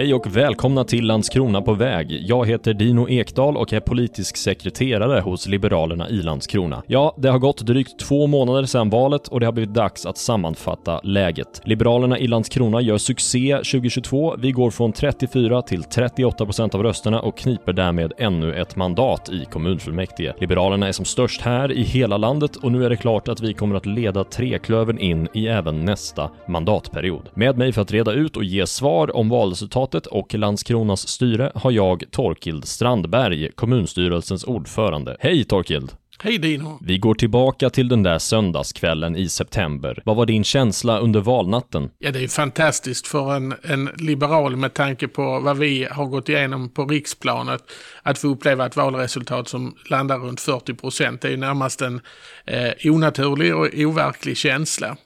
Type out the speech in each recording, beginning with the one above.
Hej och välkomna till Landskrona på väg. Jag heter Dino Ekdal och är politisk sekreterare hos Liberalerna i Landskrona. Ja, det har gått drygt två månader sedan valet och det har blivit dags att sammanfatta läget. Liberalerna i Landskrona gör succé 2022. Vi går från 34 till 38 procent av rösterna och kniper därmed ännu ett mandat i kommunfullmäktige. Liberalerna är som störst här i hela landet och nu är det klart att vi kommer att leda Treklövern in i även nästa mandatperiod. Med mig för att reda ut och ge svar om valresultatet och Landskronas styre har jag Torkild Strandberg, kommunstyrelsens ordförande. Hej Torkild! Hej Dino! Vi går tillbaka till den där söndagskvällen i september. Vad var din känsla under valnatten? Ja, det är fantastiskt för en, en liberal med tanke på vad vi har gått igenom på riksplanet. Att få uppleva ett valresultat som landar runt 40 procent. Det är ju närmast en eh, onaturlig och overklig känsla.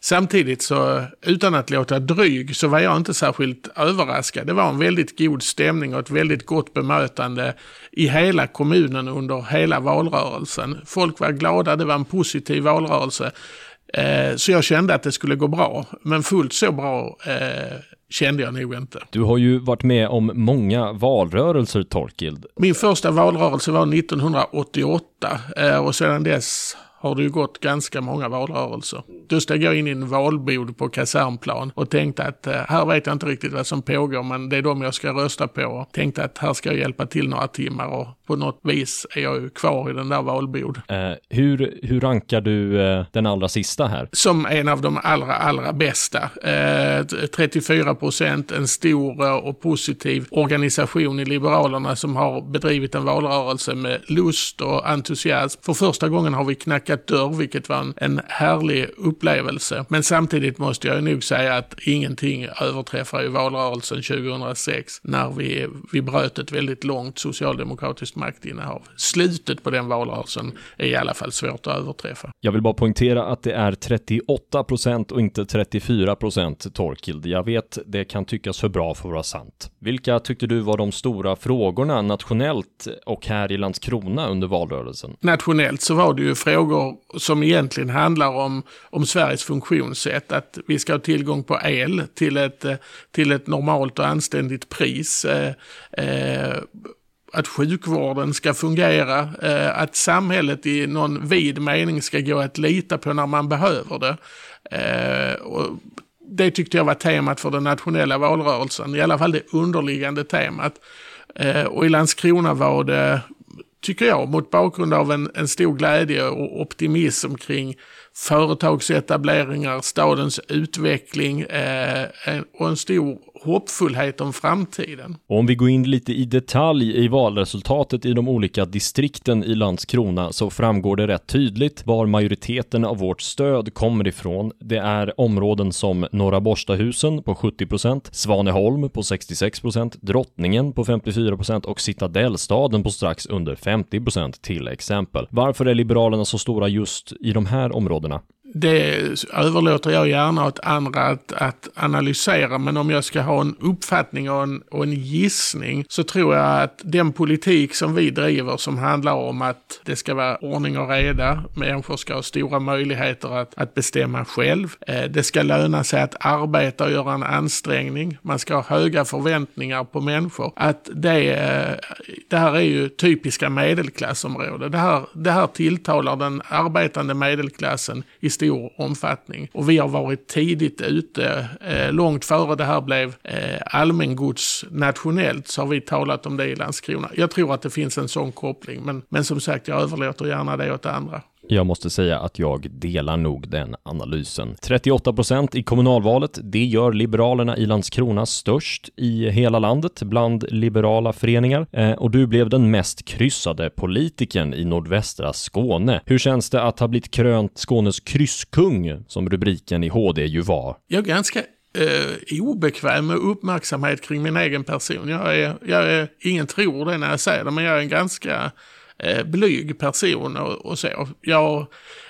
Samtidigt så, utan att låta dryg, så var jag inte särskilt överraskad. Det var en väldigt god stämning och ett väldigt gott bemötande i hela kommunen under hela valrörelsen. Folk var glada, det var en positiv valrörelse. Eh, så jag kände att det skulle gå bra. Men fullt så bra eh, kände jag nog inte. Du har ju varit med om många valrörelser, Torkild. Min första valrörelse var 1988 eh, och sedan dess har det ju gått ganska många valrörelser. Då steg jag in i en valbod på kasernplan och tänkte att eh, här vet jag inte riktigt vad som pågår men det är de jag ska rösta på. Tänkte att här ska jag hjälpa till några timmar och på något vis är jag ju kvar i den där valbod. Eh, hur, hur rankar du eh, den allra sista här? Som en av de allra, allra bästa. Eh, 34 procent, en stor eh, och positiv organisation i Liberalerna som har bedrivit en valrörelse med lust och entusiasm. För första gången har vi knackat dörr, vilket var en, en härlig upplevelse. Men samtidigt måste jag nog säga att ingenting överträffar i valrörelsen 2006 när vi, vi bröt ett väldigt långt socialdemokratiskt maktinnehav. Slutet på den valrörelsen är i alla fall svårt att överträffa. Jag vill bara poängtera att det är 38 procent och inte 34 procent Torkild. Jag vet, det kan tyckas för bra för att vara sant. Vilka tyckte du var de stora frågorna nationellt och här i Landskrona under valrörelsen? Nationellt så var det ju frågor som egentligen handlar om, om Sveriges funktionssätt. Att vi ska ha tillgång på el till ett, till ett normalt och anständigt pris. Eh, eh, att sjukvården ska fungera, eh, att samhället i någon vid mening ska gå att lita på när man behöver det. Eh, och det tyckte jag var temat för den nationella valrörelsen, i alla fall det underliggande temat. Eh, och i Landskrona var det, tycker jag, mot bakgrund av en, en stor glädje och optimism kring företagsetableringar, stadens utveckling eh, och en stor hoppfullhet om framtiden. Om vi går in lite i detalj i valresultatet i de olika distrikten i Landskrona så framgår det rätt tydligt var majoriteten av vårt stöd kommer ifrån. Det är områden som Norra Borstahusen på 70% Svaneholm på 66% Drottningen på 54% och Citadellstaden på strax under 50% till exempel. Varför är Liberalerna så stora just i de här områdena? Det överlåter jag gärna åt andra att, att, analysera. Men om jag ska ha en uppfattning och en, och en gissning så tror jag att den politik som vi driver som handlar om att det ska vara ordning och reda. Människor ska ha stora möjligheter att, att bestämma själv. Eh, det ska löna sig att arbeta och göra en ansträngning. Man ska ha höga förväntningar på människor. Att det, eh, det här är ju typiska medelklassområden. Det här, det här tilltalar den arbetande medelklassen istället stor omfattning. Och vi har varit tidigt ute, eh, långt före det här blev eh, allmängods nationellt, så har vi talat om det i Landskrona. Jag tror att det finns en sån koppling, men, men som sagt, jag överlåter gärna det åt andra. Jag måste säga att jag delar nog den analysen. 38 procent i kommunalvalet, det gör Liberalerna i Landskrona störst i hela landet bland liberala föreningar. Eh, och du blev den mest kryssade politikern i nordvästra Skåne. Hur känns det att ha blivit krönt Skånes krysskung, som rubriken i HD ju var? Jag är ganska eh, obekväm med uppmärksamhet kring min egen person. Jag är, jag är, ingen tror det när jag säger det, men jag är en ganska eh, blyg person och, och så. Jag,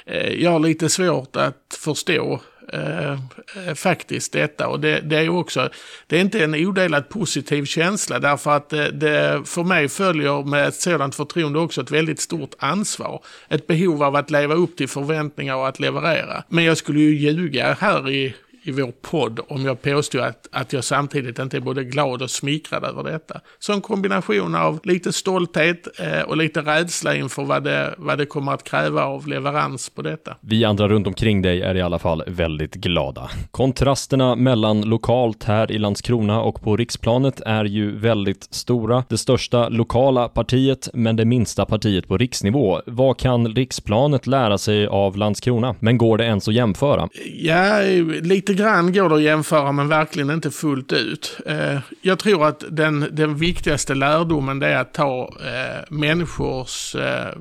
eh, jag har lite svårt att förstå eh, eh faktiskt detta. Och det, det, är också, det är inte en odelat positiv känsla därför att det, det, för mig följer med ett sådant förtroende också ett väldigt stort ansvar. Ett behov av att leva upp till förväntningar och att leverera. Men jag skulle ju ljuga här i i vår podd om jag påstod att, att jag samtidigt inte är både glad och smickrad över detta. Så en kombination av lite stolthet eh, och lite rädsla inför vad det, vad det kommer att kräva av leverans på detta. Vi andra runt omkring dig är i alla fall väldigt glada. Kontrasterna mellan lokalt här i Landskrona och på riksplanet är ju väldigt stora. Det största lokala partiet, men det minsta partiet på riksnivå. Vad kan riksplanet lära sig av Landskrona? Men går det ens att jämföra? Ja, lite Lite grann går det att jämföra, men verkligen inte fullt ut. Eh, jag tror att den, den viktigaste lärdomen det är att ta eh, människors eh,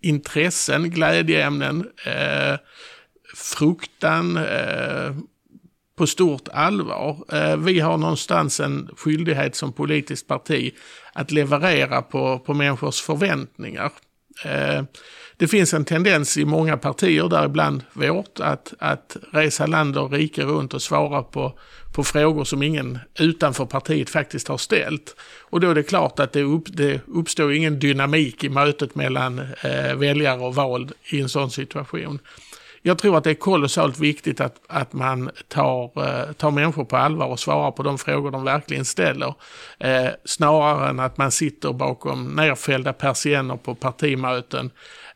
intressen, glädjeämnen, eh, fruktan eh, på stort allvar. Eh, vi har någonstans en skyldighet som politiskt parti att leverera på, på människors förväntningar. Eh, det finns en tendens i många partier, däribland vårt, att, att resa land och rike runt och svara på, på frågor som ingen utanför partiet faktiskt har ställt. Och då är det klart att det, upp, det uppstår ingen dynamik i mötet mellan eh, väljare och vald i en sån situation jag tror att det är kolossalt viktigt att, att man tar, eh, tar människor på allvar och svarar på de frågor de verkligen ställer. Eh, snarare än att man sitter bakom nerfällda persienner på partimöten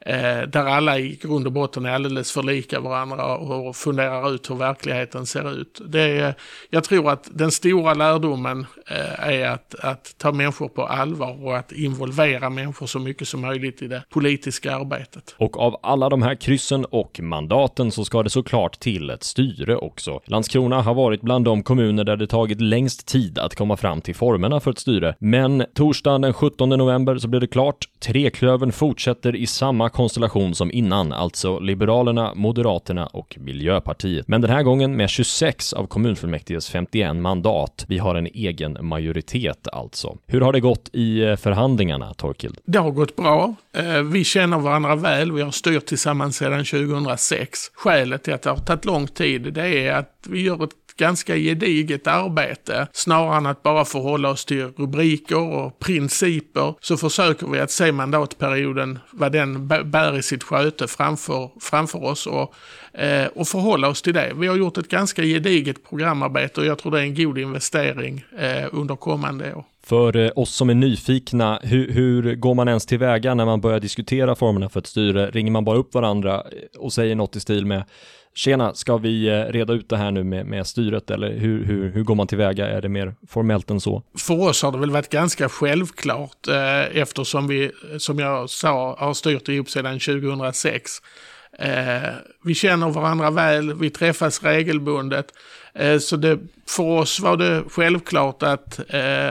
eh, där alla i grund och botten är alldeles för lika varandra och funderar ut hur verkligheten ser ut. Det är, jag tror att den stora lärdomen eh, är att, att ta människor på allvar och att involvera människor så mycket som möjligt i det politiska arbetet. Och av alla de här kryssen och mandaten så ska det såklart till ett styre också. Landskrona har varit bland de kommuner där det tagit längst tid att komma fram till formerna för ett styre. Men torsdagen den 17 november så blev det klart. Treklövern fortsätter i samma konstellation som innan, alltså Liberalerna, Moderaterna och Miljöpartiet. Men den här gången med 26 av kommunfullmäktiges 51 mandat. Vi har en egen majoritet alltså. Hur har det gått i eh, förhandlingarna, Torkild? Det har gått bra. Eh, vi känner varandra väl. Vi har styrt tillsammans sedan 2006. Skälet till att det har tagit lång tid, det är att vi gör ett ganska gediget arbete. Snarare än att bara förhålla oss till rubriker och principer så försöker vi att se mandatperioden, vad den bär i sitt sköte framför, framför oss och, eh, och förhålla oss till det. Vi har gjort ett ganska gediget programarbete och jag tror det är en god investering eh, under kommande år. För eh, oss som är nyfikna, hur, hur, går man ens tillväga när man börjar diskutera formerna för ett styre? Ringer man bara upp varandra eh, och säger något i stil med Tjena, ska vi eh, reda ut det här nu med, med styret eller hur, hur, hur går man tillväga? Är det mer formellt än så? För oss har det väl varit ganska självklart eh, eftersom vi, som jag sa, har styrt ihop sedan 2006. Eh, vi känner varandra väl, vi träffas regelbundet. Eh, så det, för oss var det självklart att eh,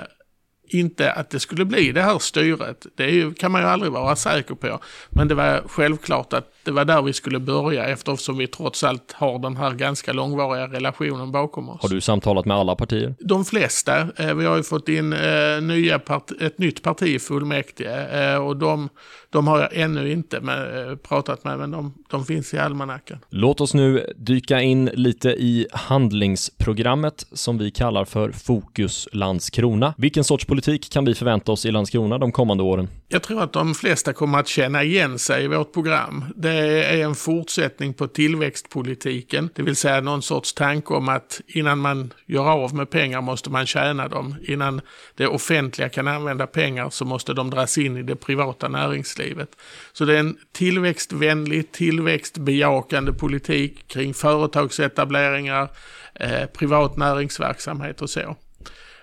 inte att det skulle bli det här styret. Det ju, kan man ju aldrig vara säker på. Men det var självklart att det var där vi skulle börja eftersom vi trots allt har den här ganska långvariga relationen bakom oss. Har du samtalat med alla partier? De flesta. Eh, vi har ju fått in eh, nya ett nytt parti i fullmäktige eh, och de, de har jag ännu inte med, pratat med men de, de finns i almanackan. Låt oss nu dyka in lite i handlingsprogrammet som vi kallar för Fokus Landskrona. Vilken sorts politik kan vi förvänta oss i Landskrona de kommande åren? Jag tror att de flesta kommer att känna igen sig i vårt program. Det är en fortsättning på tillväxtpolitiken, det vill säga någon sorts tanke om att innan man gör av med pengar måste man tjäna dem. Innan det offentliga kan använda pengar så måste de dras in i det privata näringslivet. Så det är en tillväxtvänlig, tillväxtbejakande politik kring företagsetableringar, eh, privat näringsverksamhet och så.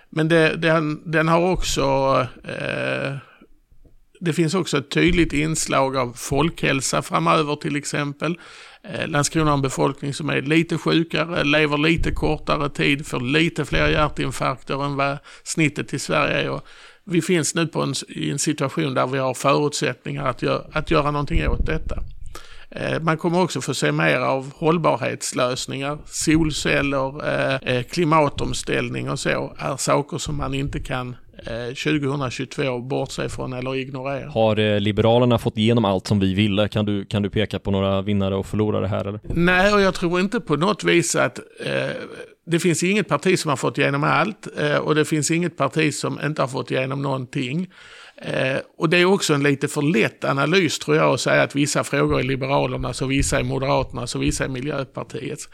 Men det, den, den har också eh, det finns också ett tydligt inslag av folkhälsa framöver till exempel. Eh, Landskrona har en befolkning som är lite sjukare, lever lite kortare tid, får lite fler hjärtinfarkter än vad snittet i Sverige är. Och vi finns nu på en, i en situation där vi har förutsättningar att, gör, att göra någonting åt detta. Eh, man kommer också få se mer av hållbarhetslösningar, solceller, eh, klimatomställning och så är saker som man inte kan 2022 eh, bortse från eller ignorera. Har eh, Liberalerna fått igenom allt som vi ville? Kan du, kan du peka på några vinnare och förlorare här? Eller? Nej, och jag tror inte på något vis att eh, det finns inget parti som har fått igenom allt eh, och det finns inget parti som inte har fått igenom någonting. Eh, och det är också en lite för lätt analys tror jag att säga att vissa frågor är Liberalernas och vissa är Moderaternas och vissa är Miljöpartiets.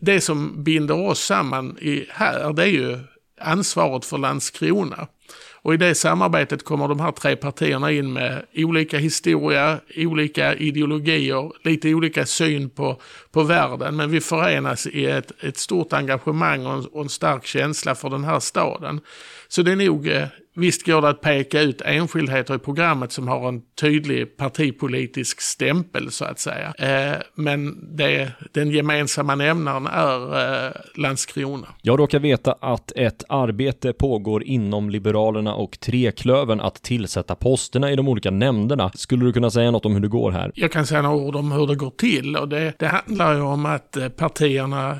Det som binder oss samman i, här det är ju ansvaret för Landskrona. Och i det samarbetet kommer de här tre partierna in med olika historia, olika ideologier, lite olika syn på, på världen. Men vi förenas i ett, ett stort engagemang och en, och en stark känsla för den här staden. Så det är nog eh, Visst går det att peka ut enskildheter i programmet som har en tydlig partipolitisk stämpel så att säga. Eh, men det, den gemensamma nämnaren är eh, Landskrona. Jag råkar veta att ett arbete pågår inom Liberalerna och Treklövern att tillsätta posterna i de olika nämnderna. Skulle du kunna säga något om hur det går här? Jag kan säga några ord om hur det går till och det, det handlar ju om att partierna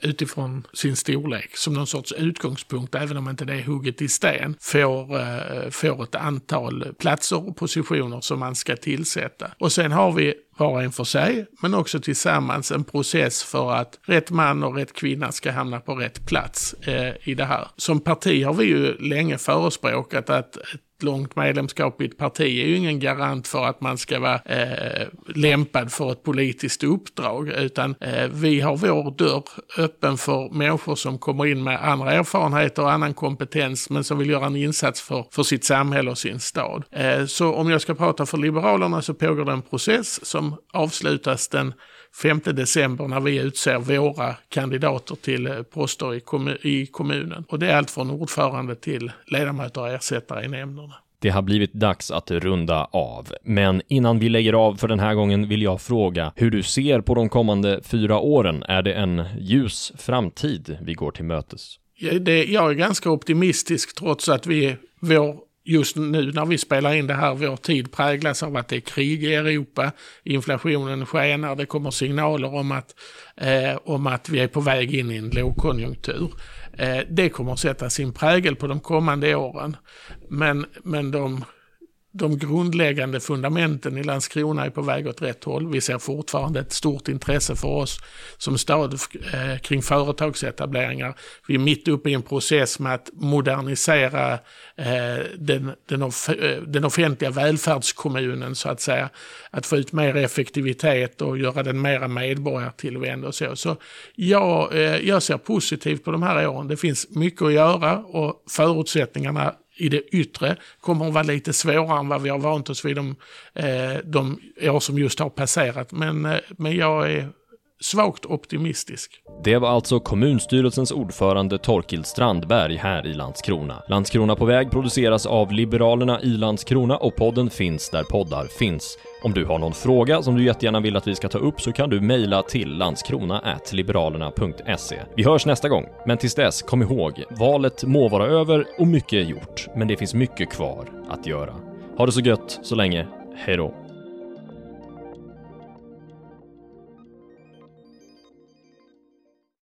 utifrån sin storlek som någon sorts utgångspunkt, även om inte det är hugget i sten, får, eh, får ett antal platser och positioner som man ska tillsätta. Och sen har vi var och en för sig, men också tillsammans en process för att rätt man och rätt kvinna ska hamna på rätt plats eh, i det här. Som parti har vi ju länge förespråkat att ett långt medlemskap i ett parti är ju ingen garant för att man ska vara eh, lämpad för ett politiskt uppdrag, utan eh, vi har vår dörr öppen för människor som kommer in med andra erfarenheter och annan kompetens, men som vill göra en insats för, för sitt samhälle och sin stad. Eh, så om jag ska prata för Liberalerna så pågår det en process som avslutas den 5 december när vi utser våra kandidater till eh, poster i, kommun, i kommunen. Och det är allt från ordförande till ledamöter och ersättare i nämnderna. Det har blivit dags att runda av. Men innan vi lägger av för den här gången vill jag fråga hur du ser på de kommande fyra åren. Är det en ljus framtid vi går till mötes? Jag är ganska optimistisk trots att vi, vår just nu när vi spelar in det här, vår tid präglas av att det är krig i Europa, inflationen skenar, det kommer signaler om att, eh, om att vi är på väg in i en lågkonjunktur. Eh, det kommer att sätta sin prägel på de kommande åren. Men, men de de grundläggande fundamenten i Landskrona är på väg åt rätt håll. Vi ser fortfarande ett stort intresse för oss som stad eh, kring företagsetableringar. Vi är mitt uppe i en process med att modernisera eh, den, den, off eh, den offentliga välfärdskommunen så att säga. Att få ut mer effektivitet och göra den mera medborgartillvänd och så. Så jag, jag ser positivt på de här åren. Det finns mycket att göra och förutsättningarna i det yttre kommer att vara lite svårare än vad vi har vant oss vid de, eh, de år som just har passerat. Men, eh, men jag är svagt optimistisk. Det var alltså kommunstyrelsens ordförande Torkild Strandberg här i Landskrona. Landskrona på väg produceras av Liberalerna i Landskrona och podden finns där poddar finns. Om du har någon fråga som du jättegärna vill att vi ska ta upp så kan du mejla till landskrona.liberalerna.se. Vi hörs nästa gång, men tills dess, kom ihåg, valet må vara över och mycket är gjort, men det finns mycket kvar att göra. Ha det så gött så länge, hejdå!